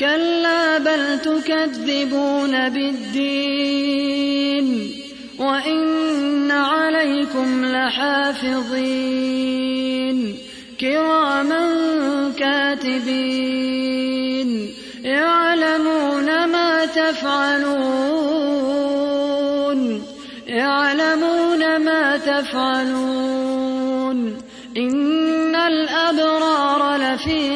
كلا بل تكذبون بالدين وإن عليكم لحافظين كراما كاتبين يعلمون ما تفعلون يعلمون ما تفعلون إن الأبرار لفي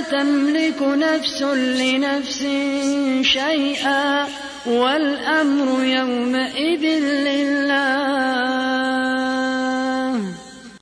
تملك نفس لنفس شيئا والأمر يومئذ